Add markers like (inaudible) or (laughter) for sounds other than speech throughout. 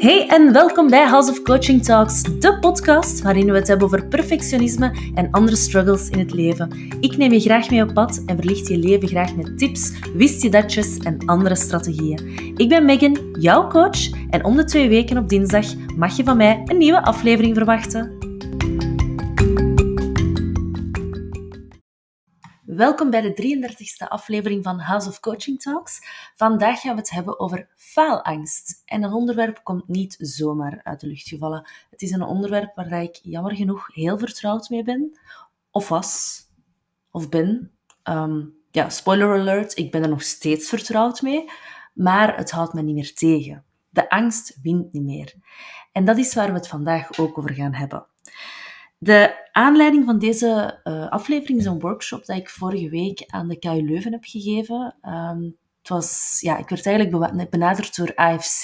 Hey en welkom bij House of Coaching Talks, de podcast waarin we het hebben over perfectionisme en andere struggles in het leven. Ik neem je graag mee op pad en verlicht je leven graag met tips, wist je datjes en andere strategieën. Ik ben Megan, jouw coach, en om de twee weken op dinsdag mag je van mij een nieuwe aflevering verwachten. Welkom bij de 33e aflevering van House of Coaching Talks. Vandaag gaan we het hebben over faalangst. En dat onderwerp komt niet zomaar uit de lucht gevallen. Het is een onderwerp waar ik jammer genoeg heel vertrouwd mee ben. Of was. Of ben. Ehm, ja, spoiler alert, ik ben er nog steeds vertrouwd mee. Maar het houdt me niet meer tegen. De angst wint niet meer. En dat is waar we het vandaag ook over gaan hebben. De aanleiding van deze uh, aflevering is een workshop dat ik vorige week aan de KU Leuven heb gegeven. Um, het was, ja, ik werd eigenlijk benaderd door AFC,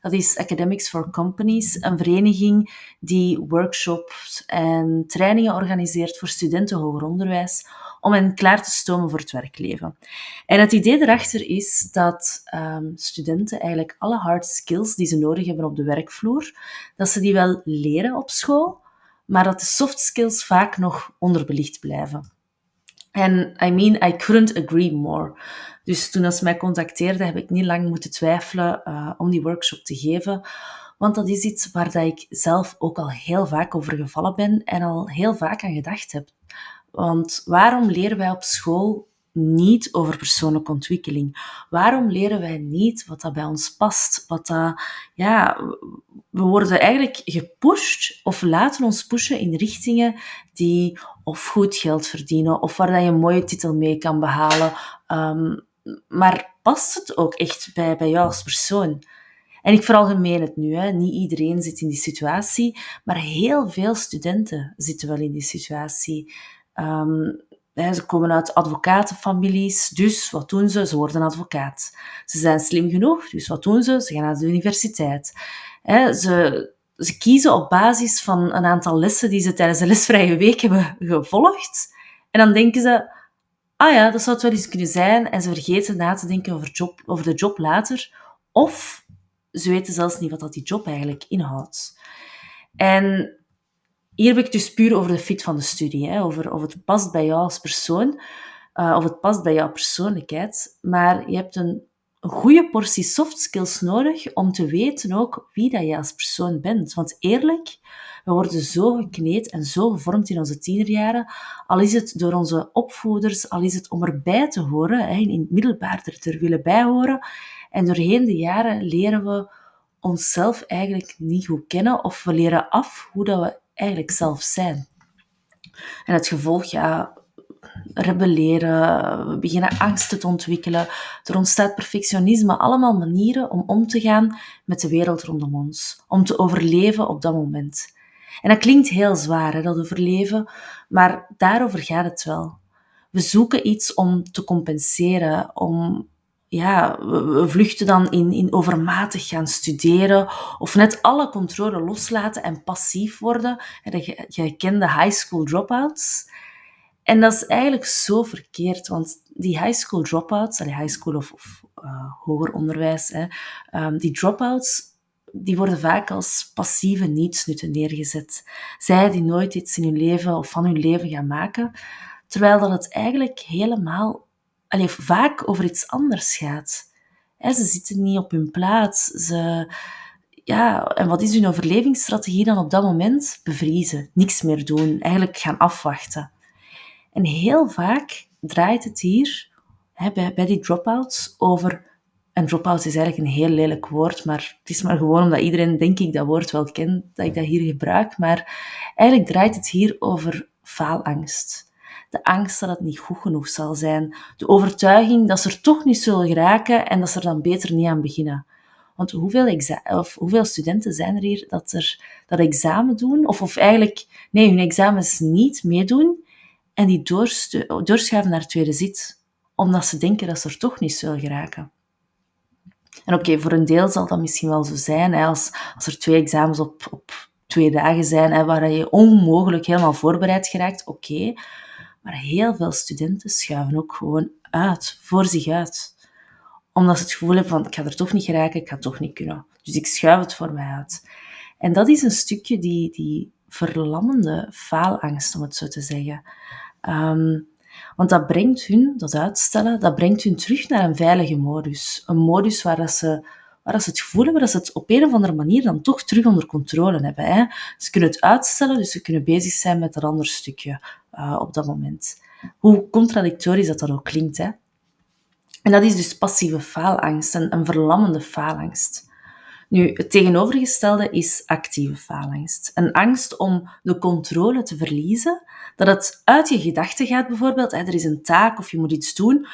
dat is Academics for Companies, een vereniging die workshops en trainingen organiseert voor studenten hoger onderwijs om hen klaar te stomen voor het werkleven. En het idee erachter is dat um, studenten eigenlijk alle hard skills die ze nodig hebben op de werkvloer, dat ze die wel leren op school, maar dat de soft skills vaak nog onderbelicht blijven. En I mean, I couldn't agree more. Dus toen ze mij contacteerde, heb ik niet lang moeten twijfelen uh, om die workshop te geven. Want dat is iets waar dat ik zelf ook al heel vaak over gevallen ben en al heel vaak aan gedacht heb. Want waarom leren wij op school niet over persoonlijke ontwikkeling? Waarom leren wij niet wat dat bij ons past? Wat dat, ja, we worden eigenlijk gepusht of laten ons pushen in richtingen die of goed geld verdienen of waar dat je een mooie titel mee kan behalen. Um, maar past het ook echt bij, bij jou als persoon? En ik veralgemeen het nu, hè. niet iedereen zit in die situatie, maar heel veel studenten zitten wel in die situatie. Um, ze komen uit advocatenfamilies, dus wat doen ze? Ze worden advocaat. Ze zijn slim genoeg, dus wat doen ze? Ze gaan naar de universiteit. Ze, ze kiezen op basis van een aantal lessen die ze tijdens de lesvrije week hebben gevolgd. En dan denken ze, ah ja, dat zou het wel eens kunnen zijn. En ze vergeten na te denken over, job, over de job later. Of ze weten zelfs niet wat dat die job eigenlijk inhoudt. En hier heb ik dus puur over de fit van de studie, hè, over of het past bij jou als persoon, uh, of het past bij jouw persoonlijkheid. Maar je hebt een, goede portie soft skills nodig om te weten ook wie dat je als persoon bent. Want eerlijk, we worden zo gekneed en zo gevormd in onze tienerjaren, al is het door onze opvoeders, al is het om erbij te horen, hè, in het middelbaar er te willen bijhoren. En doorheen de jaren leren we onszelf eigenlijk niet goed kennen of we leren af hoe dat we eigenlijk zelf zijn. En het gevolg, ja, rebelleren, we beginnen angsten te ontwikkelen, er ontstaat perfectionisme, allemaal manieren om om te gaan met de wereld rondom ons, om te overleven op dat moment. En dat klinkt heel zwaar, hè, dat overleven, maar daarover gaat het wel. We zoeken iets om te compenseren, om ja, we vluchten dan in, in overmatig gaan studeren of net alle controle loslaten en passief worden. De high school dropouts. En dat is eigenlijk zo verkeerd, want die high school dropouts, high school of, uh, hoger onderwijs, hè, um, die dropouts, die worden vaak als passieve nietsnutten neergezet. Zij die nooit iets in hun leven of van hun leven gaan maken, terwijl dat het eigenlijk helemaal allee, vaak over iets anders gaat. ze zitten niet op hun plaats. Ze, ja, en wat is hun overlevingsstrategie dan op dat moment? Bevriezen, niks meer doen, eigenlijk gaan afwachten. En heel vaak draait het hier bij die dropouts over. En drop-out is eigenlijk een heel lelijk woord, maar het is maar gewoon omdat iedereen, denk ik, dat woord wel kent, dat ik dat hier gebruik. Maar eigenlijk draait het hier over faalangst de angst dat het niet goed genoeg zal zijn, de overtuiging dat ze er toch niet zullen geraken en dat ze er dan beter niet aan beginnen. Want hoeveel, of hoeveel studenten zijn er hier dat er dat examen doen, of, of eigenlijk, nee, hun examens niet meedoen en die doorschuiven naar het tweede zit, omdat ze denken dat ze er toch niet zullen geraken. En oké, voor een deel zal dat misschien wel zo zijn, hè, als, als er twee examens op, op twee dagen zijn, hè, waar je onmogelijk helemaal voorbereid geraakt, oké. Maar heel veel studenten schuiven ook gewoon uit, voor zich uit. Omdat ze het gevoel hebben van, ik ga er toch niet geraken, ik ga het toch niet kunnen. Dus ik schuif het voor mij uit. En dat is een stukje die, die verlammende faalangst, om het zo te zeggen. Ehm, want dat brengt hun, dat uitstellen, dat brengt hun terug naar een veilige modus. Een modus waar dat ze waar ze het gevoel hebben dat ze het op een of andere manier dan toch terug onder controle hebben. Hè. Ze kunnen het uitstellen, dus ze kunnen bezig zijn met een ander stukje uh, op dat moment. Hoe contradictorisch dat dan ook klinkt. Hè. En dat is dus passieve faalangst, een, een verlammende faalangst. Nu, het tegenovergestelde is actieve faalangst. Een angst om de controle te verliezen, dat het uit je gedachten gaat bijvoorbeeld. Hè, er is een taak of je moet iets doen,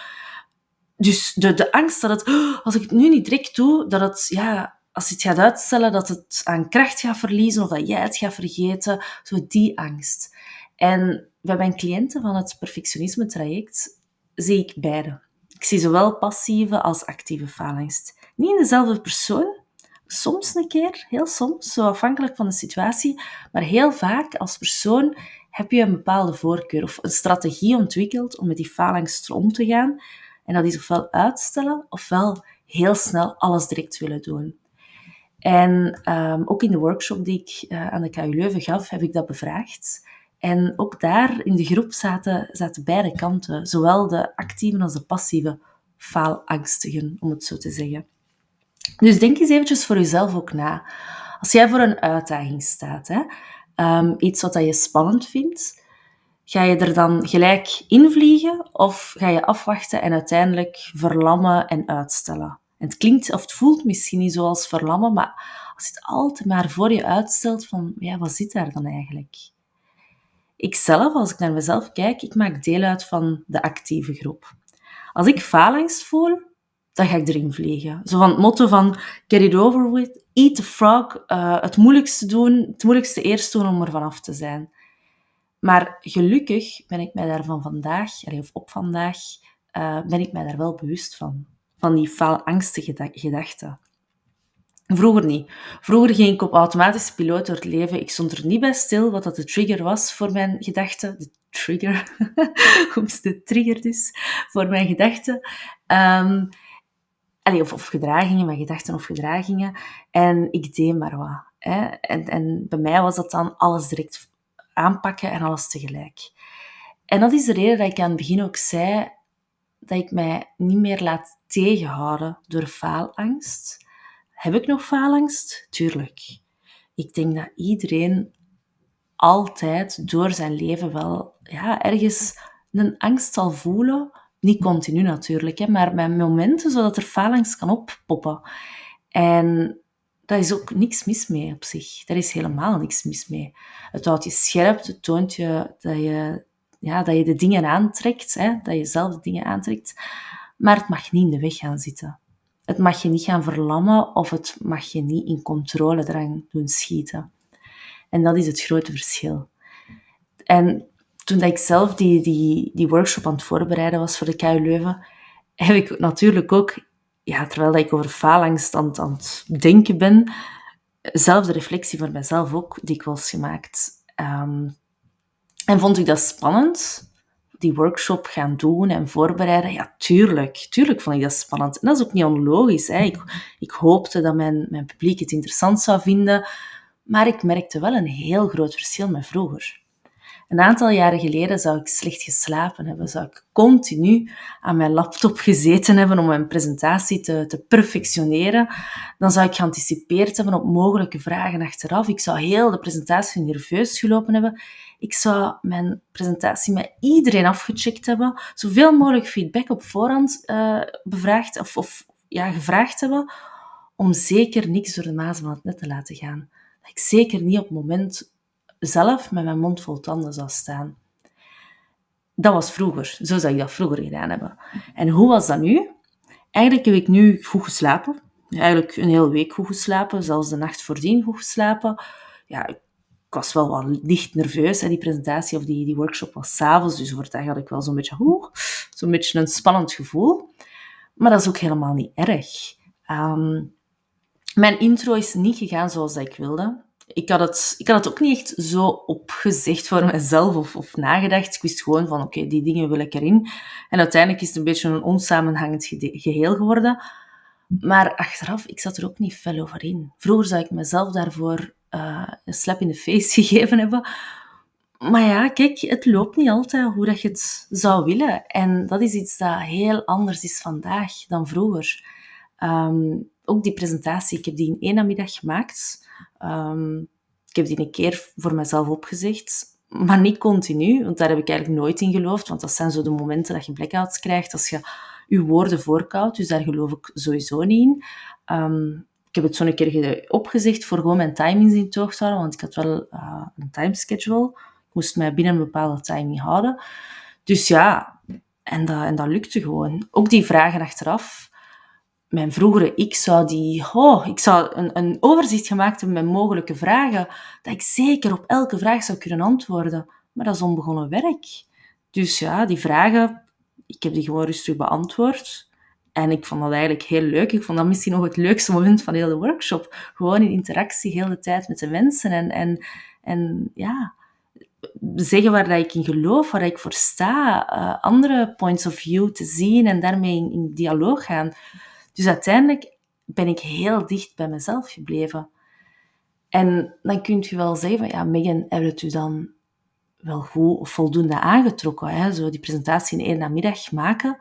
dus de, de angst dat het, oh, als ik het nu niet direct doe, dat het, ja, als je het gaat uitstellen, dat het aan kracht gaat verliezen of dat jij het gaat vergeten. Zo die angst. En bij mijn cliënten van het perfectionisme traject zie ik beide. Ik zie zowel passieve als actieve faalangst. Niet in dezelfde persoon, soms een keer, heel soms, zo afhankelijk van de situatie, maar heel vaak als persoon heb je een bepaalde voorkeur of een strategie ontwikkeld om met die faalangst om te gaan, en dat is ofwel uitstellen, ofwel heel snel alles direct willen doen. En um, ook in de workshop die ik uh, aan de KU Leuven gaf, heb ik dat bevraagd. En ook daar in de groep zaten, zaten beide kanten, zowel de actieve als de passieve faalangstigen, om het zo te zeggen. Dus denk eens eventjes voor jezelf ook na. Als jij voor een uitdaging staat, hè, um, iets wat je spannend vindt, Ga je er dan gelijk invliegen of ga je afwachten en uiteindelijk verlammen en uitstellen? En het klinkt of het voelt misschien niet zoals verlammen, maar als je het altijd maar voor je uitstelt van, ja, wat zit daar dan eigenlijk? Ik zelf, als ik naar mezelf kijk, ik maak deel uit van de actieve groep. Als ik faalangst voel, dan ga ik erin vliegen. Zo van het motto van get it over with, eat the frog, uh, het moeilijkste doen, het moeilijkste eerst doen om er vanaf te zijn. Maar gelukkig ben ik mij daarvan vandaag, of op vandaag, uh, ben ik mij daar wel bewust van. Van die faalangstige gedachten. Vroeger niet. Vroeger ging ik op automatische piloot door het leven. Ik stond er niet bij stil wat dat de trigger was voor mijn gedachten. De trigger. (laughs) Hoe de trigger dus voor mijn gedachten. Um, of, of gedragingen, mijn gedachten of gedragingen. En ik deed maar wat. Hè. En, en bij mij was dat dan alles direct aanpakken en alles tegelijk. En dat is de reden dat ik aan het begin ook zei dat ik mij niet meer laat tegenhouden door faalangst. Heb ik nog faalangst? Tuurlijk. Ik denk dat iedereen altijd door zijn leven wel ja, ergens een angst zal voelen. Niet continu natuurlijk, hè, maar met momenten zodat er faalangst kan oppoppen. En daar is ook niks mis mee op zich. Daar is helemaal niks mis mee. Het houdt je scherp, het toont je dat je, ja, dat je de dingen aantrekt, hè, dat je zelf de dingen aantrekt. Maar het mag niet in de weg gaan zitten. Het mag je niet gaan verlammen of het mag je niet in controledrang doen schieten. En dat is het grote verschil. En toen ik zelf die, die, die workshop aan het voorbereiden was voor de KU Leuven, heb ik natuurlijk ook ja, terwijl ik over faalangst aan, het denken ben, zelf de reflectie voor mezelf ook dikwijls gemaakt. Um, en vond ik dat spannend, die workshop gaan doen en voorbereiden? Ja, tuurlijk. Tuurlijk vond ik dat spannend. En dat is ook niet onlogisch. Hè. Ik, ik hoopte dat mijn, mijn publiek het interessant zou vinden, maar ik merkte wel een heel groot verschil met vroeger. Een aantal jaren geleden zou ik slecht geslapen hebben, zou ik continu aan mijn laptop gezeten hebben om mijn presentatie te, te perfectioneren. Dan zou ik geanticipeerd hebben op mogelijke vragen achteraf. Ik zou heel de presentatie nerveus gelopen hebben. Ik zou mijn presentatie met iedereen afgecheckt hebben, zoveel mogelijk feedback op voorhand uh, bevraagd of, of ja, gevraagd hebben, om zeker niks door de maas van het net te laten gaan. Dat ik zeker niet op het moment zelf met mijn mond vol tanden zou staan. Dat was vroeger. Zo zou ik dat vroeger gedaan hebben. En hoe was dat nu? Eigenlijk heb ik nu goed geslapen. Eigenlijk een hele week goed geslapen. Zelfs de nacht voordien goed geslapen. Ja, ik was wel wat licht nerveus. Hè. Die presentatie of die, die workshop was s'avonds. Dus overdag had ik wel zo'n beetje, zo'n beetje een spannend gevoel. Maar dat is ook helemaal niet erg. Um, mijn intro is niet gegaan zoals ik wilde ik had, het, ik had het ook niet echt zo opgezegd voor mezelf of, of nagedacht. Ik wist gewoon van, oké, die dingen wil ik erin. En uiteindelijk is het een beetje een onsamenhangend geheel geworden. Maar achteraf, ik zat er ook niet fel over in. Vroeger zou ik mezelf daarvoor uh, een slap in de face (laughs) gegeven hebben. Maar ja, kijk, het loopt niet altijd hoe dat je het zou willen. En dat is iets dat heel anders is vandaag dan vroeger. Um, ook die presentatie, ik heb die in één namiddag gemaakt. Um, ik heb die een keer voor mezelf opgezegd, maar niet continu, want daar heb ik eigenlijk nooit in geloofd, want dat zijn zo de momenten dat je blackouts krijgt als je je woorden voorkoudt, dus daar geloof ik sowieso niet in. Um, ik heb het zo een keer opgezegd voor gewoon mijn timings in toog te houden, want ik had wel uh, een timeschedule. Ik moest mij binnen een bepaalde timing houden. Dus ja, en dat, en dat lukte gewoon. Ook die vragen achteraf. Mijn vroegere ik zou die, oh, ik zou een, een overzicht gemaakt hebben met mogelijke vragen, dat ik zeker op elke vraag zou kunnen antwoorden. Maar dat is onbegonnen werk. Dus ja, die vragen, ik heb die gewoon rustig beantwoord. En ik vond dat eigenlijk heel leuk. Ik vond dat misschien nog het leukste moment van heel de workshop. Gewoon in interactie heel de tijd met de mensen. En, en, en ja, zeggen waar dat ik in geloof, waar ik voor sta. Uh, andere points of view te zien en daarmee in dialoog gaan. Dus uiteindelijk ben ik heel dicht bij mezelf gebleven. En dan kunt je wel zeggen van, ja, Megan, heb het u dan wel goed of voldoende aangetrokken? Hè? Zo die presentatie in één namiddag maken.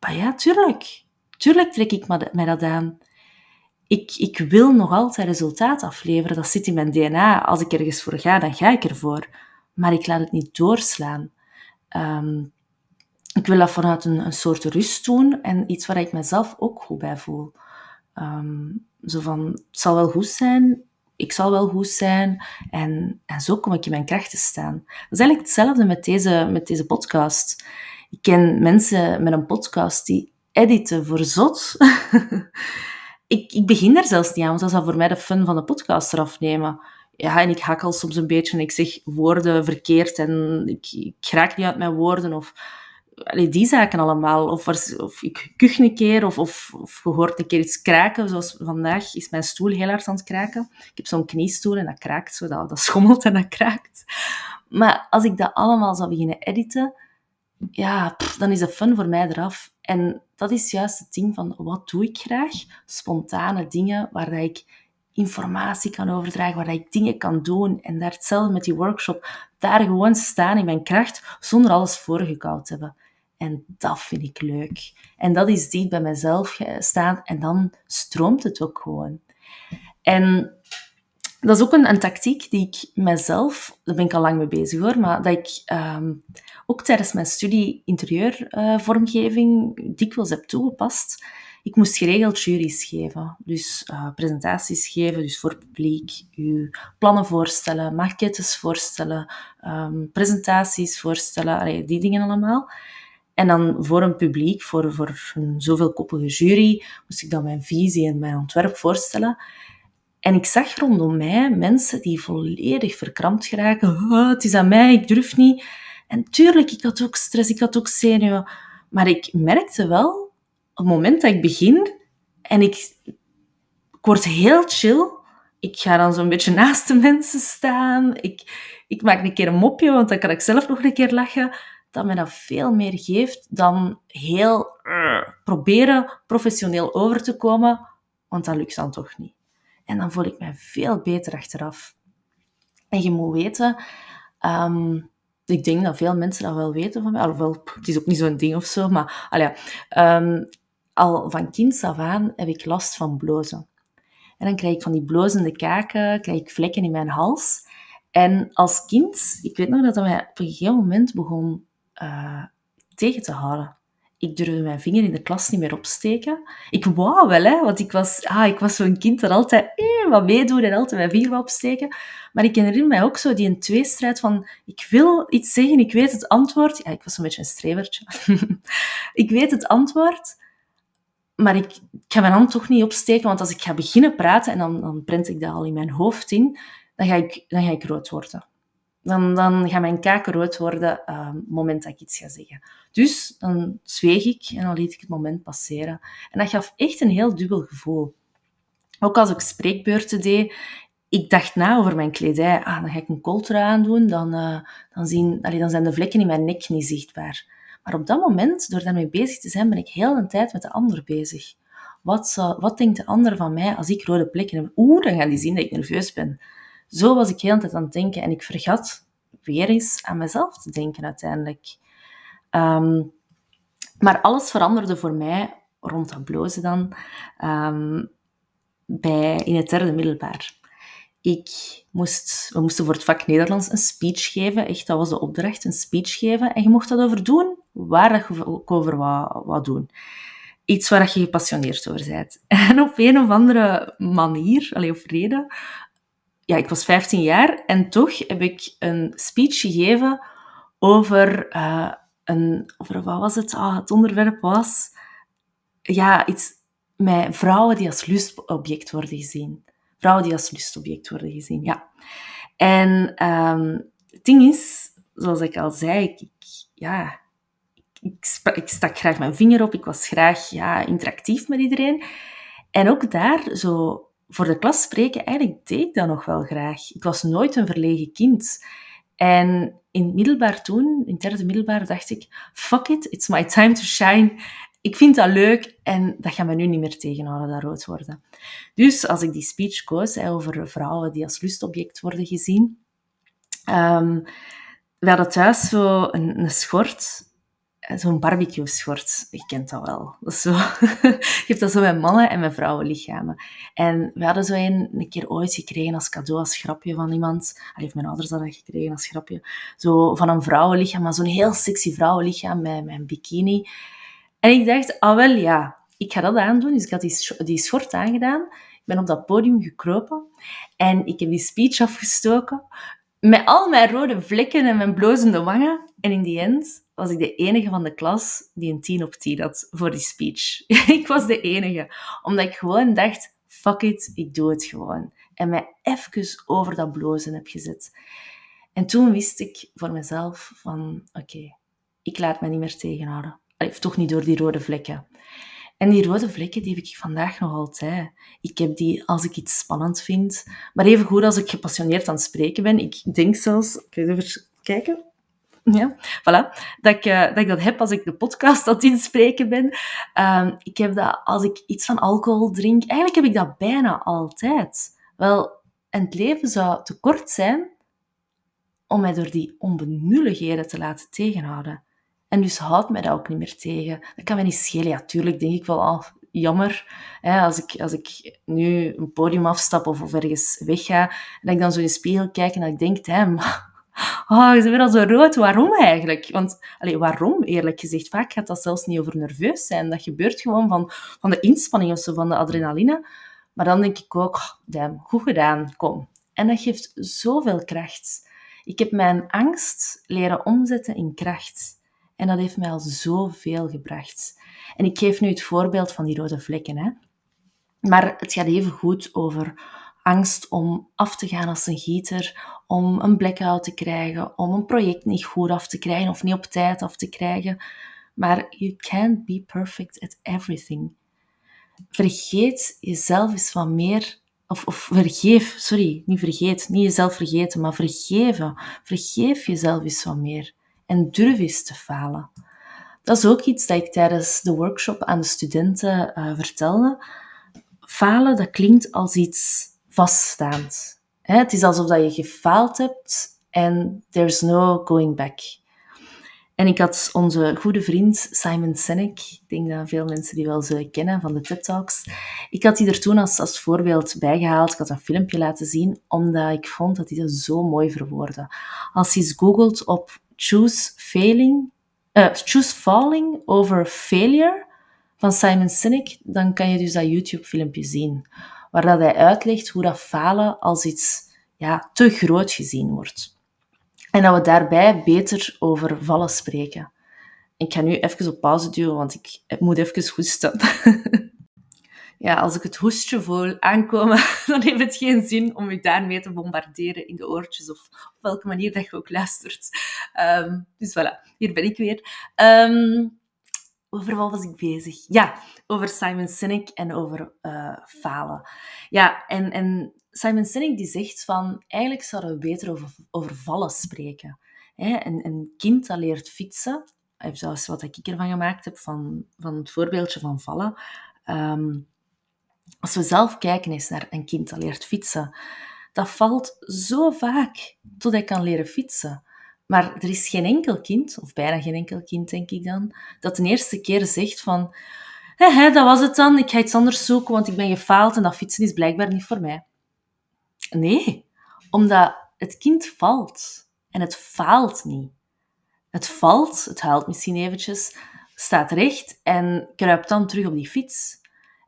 Maar ja, tuurlijk. Tuurlijk trek ik mij dat aan. Ik, ik wil nog altijd resultaat afleveren. Dat zit in mijn DNA. Als ik ergens voor ga, dan ga ik ervoor. Maar ik laat het niet doorslaan. Um, ik wil dat vanuit een, een, soort rust doen en iets waar ik mezelf ook goed bij voel. Um, zo van, het zal wel goed zijn, ik zal wel goed zijn en, en zo kom ik in mijn kracht te staan. Dat is eigenlijk hetzelfde met deze, met deze podcast. Ik ken mensen met een podcast die editen voor zot. (laughs) ik, ik begin daar zelfs niet aan, want dat zou voor mij de fun van de podcast eraf nemen. Ja, en ik hakkel soms een beetje en ik zeg woorden verkeerd en ik, ik raak niet uit mijn woorden of allee, die zaken allemaal. Of, of ik kuch een keer, of, of, je hoort een keer iets kraken. Zoals vandaag is mijn stoel heel hard aan het kraken. Ik heb zo'n kniestoel en dat kraakt zo, dat, dat schommelt en dat kraakt. Maar als ik dat allemaal zou beginnen editen, ja, dan is de fun voor mij eraf. En dat is juist het ding van, wat doe ik graag? Spontane dingen waar ik informatie kan overdragen, waar ik dingen kan doen. En daar hetzelfde met die workshop, daar gewoon staan in mijn kracht, zonder alles voorgekoud te hebben. En dat vind ik leuk. En dat is diep bij mezelf staan en dan stroomt het ook gewoon. En dat is ook een, tactiek die ik mezelf, daar ben ik al lang mee bezig hoor, maar dat ik ehm, ook tijdens mijn studie interieurvormgeving uh, dikwijls heb toegepast. Ik moest geregeld juries geven, dus uh, presentaties geven, dus voor publiek, uw plannen voorstellen, maquettes voorstellen, um, presentaties voorstellen, allee, die dingen allemaal. En dan voor een publiek, voor, voor een zoveel koppige jury, moest ik dan mijn visie en mijn ontwerp voorstellen. En ik zag rondom mij mensen die volledig verkrampt geraken. Het is aan mij, ik durf niet. En tuurlijk, ik had ook stress, ik had ook zenuwen. Maar ik merkte wel, op het moment dat ik begin en ik, word heel chill, ik ga dan zo'n beetje naast de mensen staan. Ik, ik maak een keer een mopje, want dan kan ik zelf nog een keer lachen dat mij dat veel meer geeft dan heel uh, proberen professioneel over te komen, want dat lukt dan toch niet. En dan voel ik mij veel beter achteraf. En je moet weten, um, ik denk dat veel mensen dat wel weten van mij, alhoewel, het is ook niet zo'n ding of zo, maar um, al van kind af aan heb ik last van blozen. En dan krijg ik van die blozende kaken, krijg ik vlekken in mijn hals. En als kind, ik weet nog dat dat mij op een gegeven moment begon uh, tegen te houden. Ik durfde mijn vinger in de klas niet meer opsteken. Ik wou wel, hè, want ik was, ah, ik was zo'n kind dat altijd eh, wat meedoen en altijd mijn vinger opsteken. Maar ik herinner mij ook zo die een tweestrijd van, ik wil iets zeggen, ik weet het antwoord. Ja, ik was een beetje een strevertje. (laughs) ik weet het antwoord, maar ik, ik, ga mijn hand toch niet opsteken, want als ik ga beginnen praten en dan, dan prent ik dat al in mijn hoofd in, dan ga ik, dan ga ik rood worden dan, dan gaan mijn kaken rood worden uh, het moment dat ik iets ga zeggen. Dus dan zweeg ik en dan liet ik het moment passeren. En dat gaf echt een heel dubbel gevoel. Ook als ik spreekbeurten deed, ik dacht na over mijn kledij. Ah, dan ga ik een kooltrui aandoen, dan, uh, dan, zien, allee, dan zijn de vlekken in mijn nek niet zichtbaar. Maar op dat moment, door daarmee bezig te zijn, ben ik heel de tijd met de ander bezig. Wat, wat denkt de ander van mij als ik rode plekken heb? Oeh, dan gaan die zien dat ik nerveus ben. Zo was ik heel de tijd aan het denken en ik vergat weer eens aan mezelf te denken uiteindelijk. Ehm, maar alles veranderde voor mij rond dat blozen dan um, bij, in het derde middelbaar. Ik moest, we moesten voor het vak Nederlands een speech geven. Echt, dat was de opdracht, een speech geven. En je mocht dat over doen, waar je ook over wat, wat doen. Iets waar je gepassioneerd over bent. (laughs) En op een of andere manier, alleen of reden, ja, ik was 15 jaar en toch heb ik een speech gegeven over uh, een, over wat was het? Ah, het onderwerp was, ja, iets met vrouwen die als lustobject worden gezien. Vrouwen die als lustobject worden gezien, ja. En um, het ding is, zoals ik al zei, ik, ja, ik, ik stak graag mijn vinger op, ik was graag ja, interactief met iedereen. En ook daar, zo voor de klas spreken, eigenlijk deed ik dat nog wel graag. Ik was nooit een verlegen kind. En in het middelbaar toen, in het derde middelbaar, dacht ik, fuck it, it's my time to shine. Ik vind dat leuk en dat gaat me nu niet meer tegenhouden, dat rood worden. Dus als ik die speech koos over vrouwen die als lustobject worden gezien, um, we hadden thuis zo een schort zo'n barbecue-schort. Je kent dat wel. Dat is zo. (laughs) dat zo met mannen en met vrouwenlichamen. En we hadden zo een, een keer ooit gekregen als cadeau, als grapje van iemand. Hij heeft mijn ouders dat gekregen als grapje. Zo van een vrouwenlichaam, maar zo'n heel sexy vrouwenlichaam met, een bikini. En ik dacht, ah wel, ja, ik ga dat aandoen. Dus ik had die, die schort aangedaan. Ik ben op dat podium gekropen. En ik heb die speech afgestoken. Met al mijn rode vlekken en mijn blozende wangen. En in die end was ik de enige van de klas die een 10 op 10 had voor die speech. (laughs) ik was de enige. Omdat ik gewoon dacht, fuck it, ik doe het gewoon. En mij even over dat blozen heb gezet. En toen wist ik voor mezelf van, oké, ik laat me niet meer tegenhouden. Allee, toch niet door die rode vlekken. En die rode vlekken, die heb ik vandaag nog altijd. Ik heb die als ik iets spannend vind. Maar even goed als ik gepassioneerd aan het spreken ben. Ik denk zelfs... Ik ga even kijken. (laughs) Ja, voilà. Dat ik, uh, dat ik dat heb als ik de podcast aan het inspreken ben. Um, ik heb dat als ik iets van alcohol drink. Eigenlijk heb ik dat bijna altijd. Wel, en het leven zou te kort zijn om mij door die onbenulligheden te laten tegenhouden. En dus houdt mij dat ook niet meer tegen. Dat kan mij niet schelen. Ja, tuurlijk denk ik wel al jammer hè, als, ik, als ik nu een podium afstap of, of ergens wegga. En ik dan zo in de spiegel kijk en dat ik denk, hè, oh, bent weer al zo rood. Waarom eigenlijk? Want, allez, waarom, eerlijk gezegd? Vaak gaat dat zelfs niet over nerveus zijn. Dat gebeurt gewoon van, van de inspanning of zo, van de adrenaline. Maar dan denk ik ook, oh, damn, goed gedaan, kom. En dat geeft zoveel kracht. Ik heb mijn angst leren omzetten in kracht. En dat heeft mij al zoveel gebracht. En ik geef nu het voorbeeld van die rode vlekken. Hè. Maar het gaat even goed over angst om af te gaan als een gieter, om een blackout te krijgen, om een project niet goed af te krijgen of niet op tijd af te krijgen. Maar you can't be perfect at everything. Vergeet jezelf eens wat meer, of, of vergeef, sorry, niet vergeet, niet jezelf vergeten, maar vergeven. Vergeef jezelf eens wat meer en durf eens te falen. Dat is ook iets dat ik tijdens de workshop aan de studenten uh, vertelde. Falen, dat klinkt als iets vaststaand. Het is alsof dat je gefaald hebt en there's no going back. En ik had onze goede vriend Simon Sinek, ik denk dat veel mensen die wel zullen kennen van de TED Talks, ik had die er toen als, als voorbeeld bijgehaald. Ik had een filmpje laten zien, omdat ik vond dat hij dat zo mooi verwoordde. Als je eens googelt op choose failing, uh, choose falling over failure van Simon Sinek, dan kan je dus dat YouTube-filmpje zien waar dat hij uitlegt hoe dat falen als iets ja, te groot gezien wordt. En dat we daarbij beter over vallen spreken. Ik ga nu even op pauze duwen, want ik moet even hoesten. (laughs) ja, als ik het hoestje voel aankomen, (laughs) dan heeft het geen zin om je daarmee te bombarderen in de oortjes of op welke manier dat je ook luistert. Um, dus voilà, hier ben ik weer. Um, over wat was ik bezig? Ja, over Simon Sinek en over uh, falen. Ja, en, en Simon Sinek die zegt van, eigenlijk zouden we beter over, over vallen spreken. Hè? Een, een kind dat leert fietsen, zoals wat ik ervan gemaakt heb, van, van het voorbeeldje van vallen. Um, Als we zelf kijken eens naar een kind dat leert fietsen, dat valt zo vaak tot hij kan leren fietsen. Maar er is geen enkel kind, of bijna geen enkel kind denk ik dan, dat de eerste keer zegt van hé, hé, dat was het dan, ik ga iets anders zoeken, want ik ben gefaald en dat fietsen is blijkbaar niet voor mij. Nee, omdat het kind valt en het faalt niet. Het valt, het huilt misschien eventjes, staat recht en kruipt dan terug op die fiets.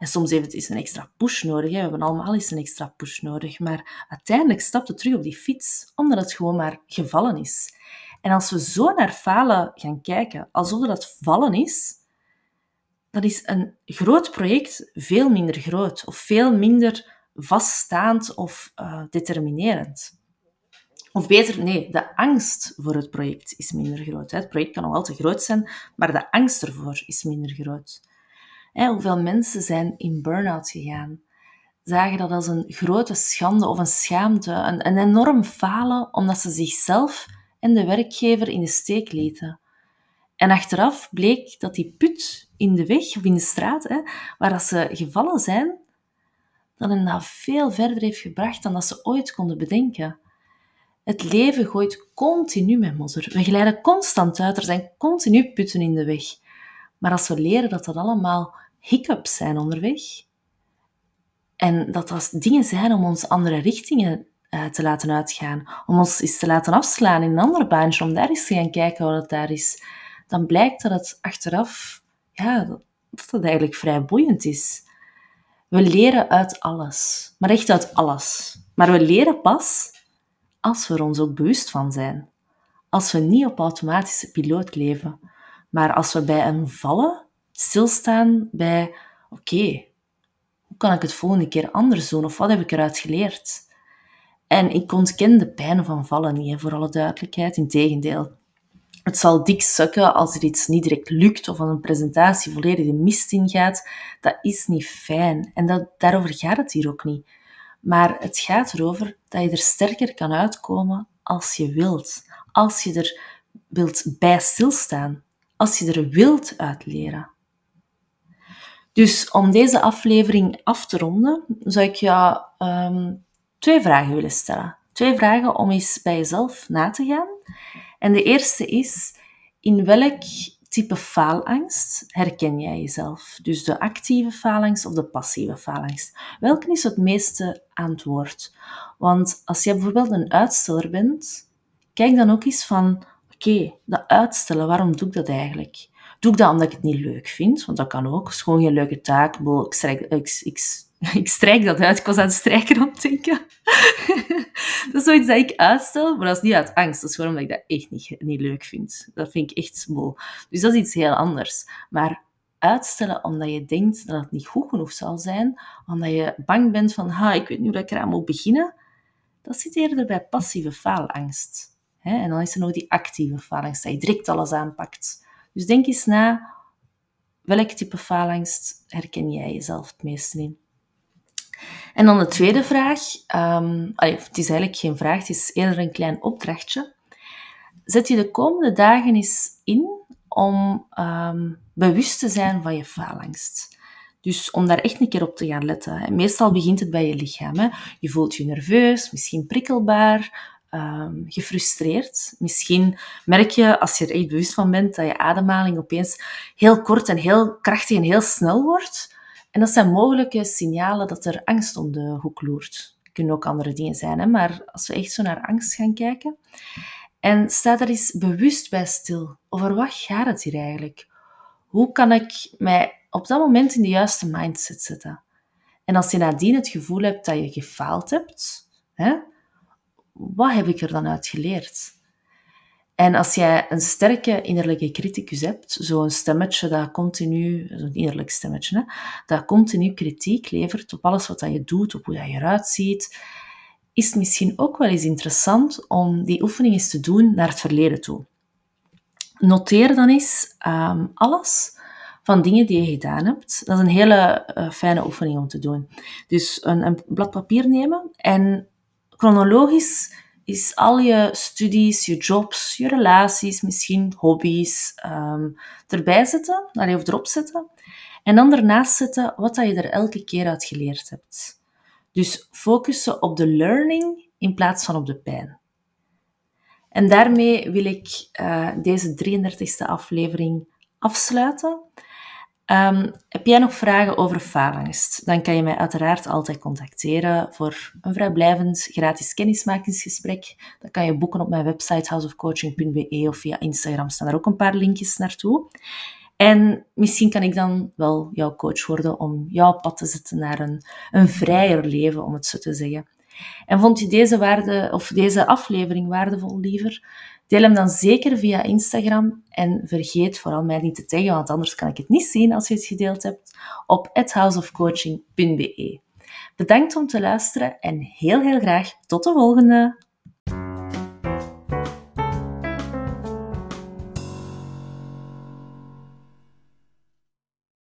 Soms heeft het een extra push nodig. Hè. We hebben allemaal eens een extra push nodig. Maar uiteindelijk stapt het terug op die fiets, omdat het gewoon maar gevallen is. En als we zo naar falen gaan kijken, alsof dat vallen is, dan is een groot project veel minder groot of veel minder vaststaand of uh, determinerend. Of beter, nee, de angst voor het project is minder groot. Het project kan nog altijd groot zijn, maar de angst ervoor is minder groot. Hoeveel mensen zijn in burn-out gegaan? Zagen dat als een grote schande of een schaamte, een, een enorm falen, omdat ze zichzelf en de werkgever in de steek lieten. En achteraf bleek dat die put in de weg of in de straat, hè, waar dat ze gevallen zijn, dat hen dat veel verder heeft gebracht dan dat ze ooit konden bedenken. Het leven gooit continu met modder. We glijden constant uit, er zijn continu putten in de weg. Maar als we leren dat dat allemaal hiccups zijn onderweg, en dat dat dingen zijn om ons andere richtingen uh, te laten uitgaan, om ons eens te laten afslaan in een ander baantje, om daar eens te gaan kijken wat het daar is, dan blijkt dat het achteraf, ja, dat het eigenlijk vrij boeiend is. We leren uit alles, maar echt uit alles. Maar we leren pas als we er ons ook bewust van zijn. Als we niet op automatische piloot leven, maar als we bij een vallen stilstaan bij, oké, hoe kan ik het volgende keer anders doen? Of wat heb ik eruit geleerd? En ik ontken de pijn van vallen niet, voor alle duidelijkheid. Integendeel, het zal dik sukken als er iets niet direct lukt of als een presentatie volledig de mist ingaat. Dat is niet fijn. En daarover gaat het hier ook niet. Maar het gaat erover dat je er sterker kan uitkomen als je wilt. Als je er wilt bij stilstaan. Als je er wilt uitleren. Dus om deze aflevering af te ronden, zou ik je um, twee vragen willen stellen. Twee vragen om eens bij jezelf na te gaan. En de eerste is, in welk type faalangst herken jij jezelf? Dus de actieve faalangst of de passieve faalangst? Welke is het meeste aan het woord? Want als je bijvoorbeeld een uitsteller bent, kijk dan ook eens van, oké, dat uitstellen, waarom doe ik dat eigenlijk? Doe ik dat omdat ik het niet leuk vind? Want dat kan ook. Is gewoon geen leuke taak. Ik, strijk, ik, ik, strijk dat uit. Ik was aan het strijken (laughs) dat is zoiets dat ik uitstel, maar dat is niet uit angst. Dat is gewoon omdat ik dat echt niet, niet leuk vind. Dat vind ik echt bol. Dus dat is iets heel anders. Maar uitstellen omdat je denkt dat het niet goed genoeg zal zijn, omdat je bang bent van, ha, ik weet niet hoe ik eraan moet beginnen, dat zit eerder bij passieve faalangst. En dan is er nog die actieve faalangst, dat je direct alles aanpakt. Dus denk eens na, welk type faalangst herken jij jezelf het meeste in? En dan de tweede vraag, um, het is eigenlijk geen vraag, het is eerder een klein opdrachtje. Zet je de komende dagen eens in om um, bewust te zijn van je faalangst. Dus om daar echt een keer op te gaan letten. Meestal begint het bij je lichaam. Hè. Je voelt je nerveus, misschien prikkelbaar, um, gefrustreerd. Misschien merk je, als je er echt bewust van bent, dat je ademhaling opeens heel kort en heel krachtig en heel snel wordt. En dat zijn mogelijke signalen dat er angst om de hoek loert. Het kunnen ook andere dingen zijn, hè? maar als we echt zo naar angst gaan kijken. En sta er eens bewust bij stil. Over wat gaat het hier eigenlijk? Hoe kan ik mij op dat moment in de juiste mindset zetten? En als je nadien het gevoel hebt dat je gefaald hebt, hè, wat heb ik er dan uit geleerd? En als jij een sterke innerlijke criticus hebt, zo'n stemmetje dat continu, zo'n innerlijk stemmetje, hè, dat continu kritiek levert op alles wat je doet, op hoe je eruit ziet, is het misschien ook wel eens interessant om die oefening eens te doen naar het verleden toe. Noteer dan eens um, alles van dingen die je gedaan hebt. Dat is een hele uh, fijne oefening om te doen. Dus een, een blad papier nemen en chronologisch is al je studies, je jobs, je relaties, misschien hobby's um, erbij zetten, of erop zetten. En dan ernaast zetten wat dat je er elke keer uit geleerd hebt. Dus focussen op de learning in plaats van op de pijn. En daarmee wil ik uh, deze 33e aflevering afsluiten. Um, heb jij nog vragen over faalangst? Dan kan je mij uiteraard altijd contacteren voor een vrijblijvend gratis kennismakingsgesprek. Dat kan je boeken op mijn website houseofcoaching.be of via Instagram staan er ook een paar linkjes naartoe. En misschien kan ik dan wel jouw coach worden om jouw pad te zetten naar een, een vrijer leven, om het zo te zeggen. En vond je deze, waarde, of deze aflevering waardevol, liever? Deel hem dan zeker via Instagram en vergeet vooral mij niet te taggen, want anders kan ik het niet zien als je het gedeeld hebt, op houseofcoaching.be. Bedankt om te luisteren en heel heel graag tot de volgende!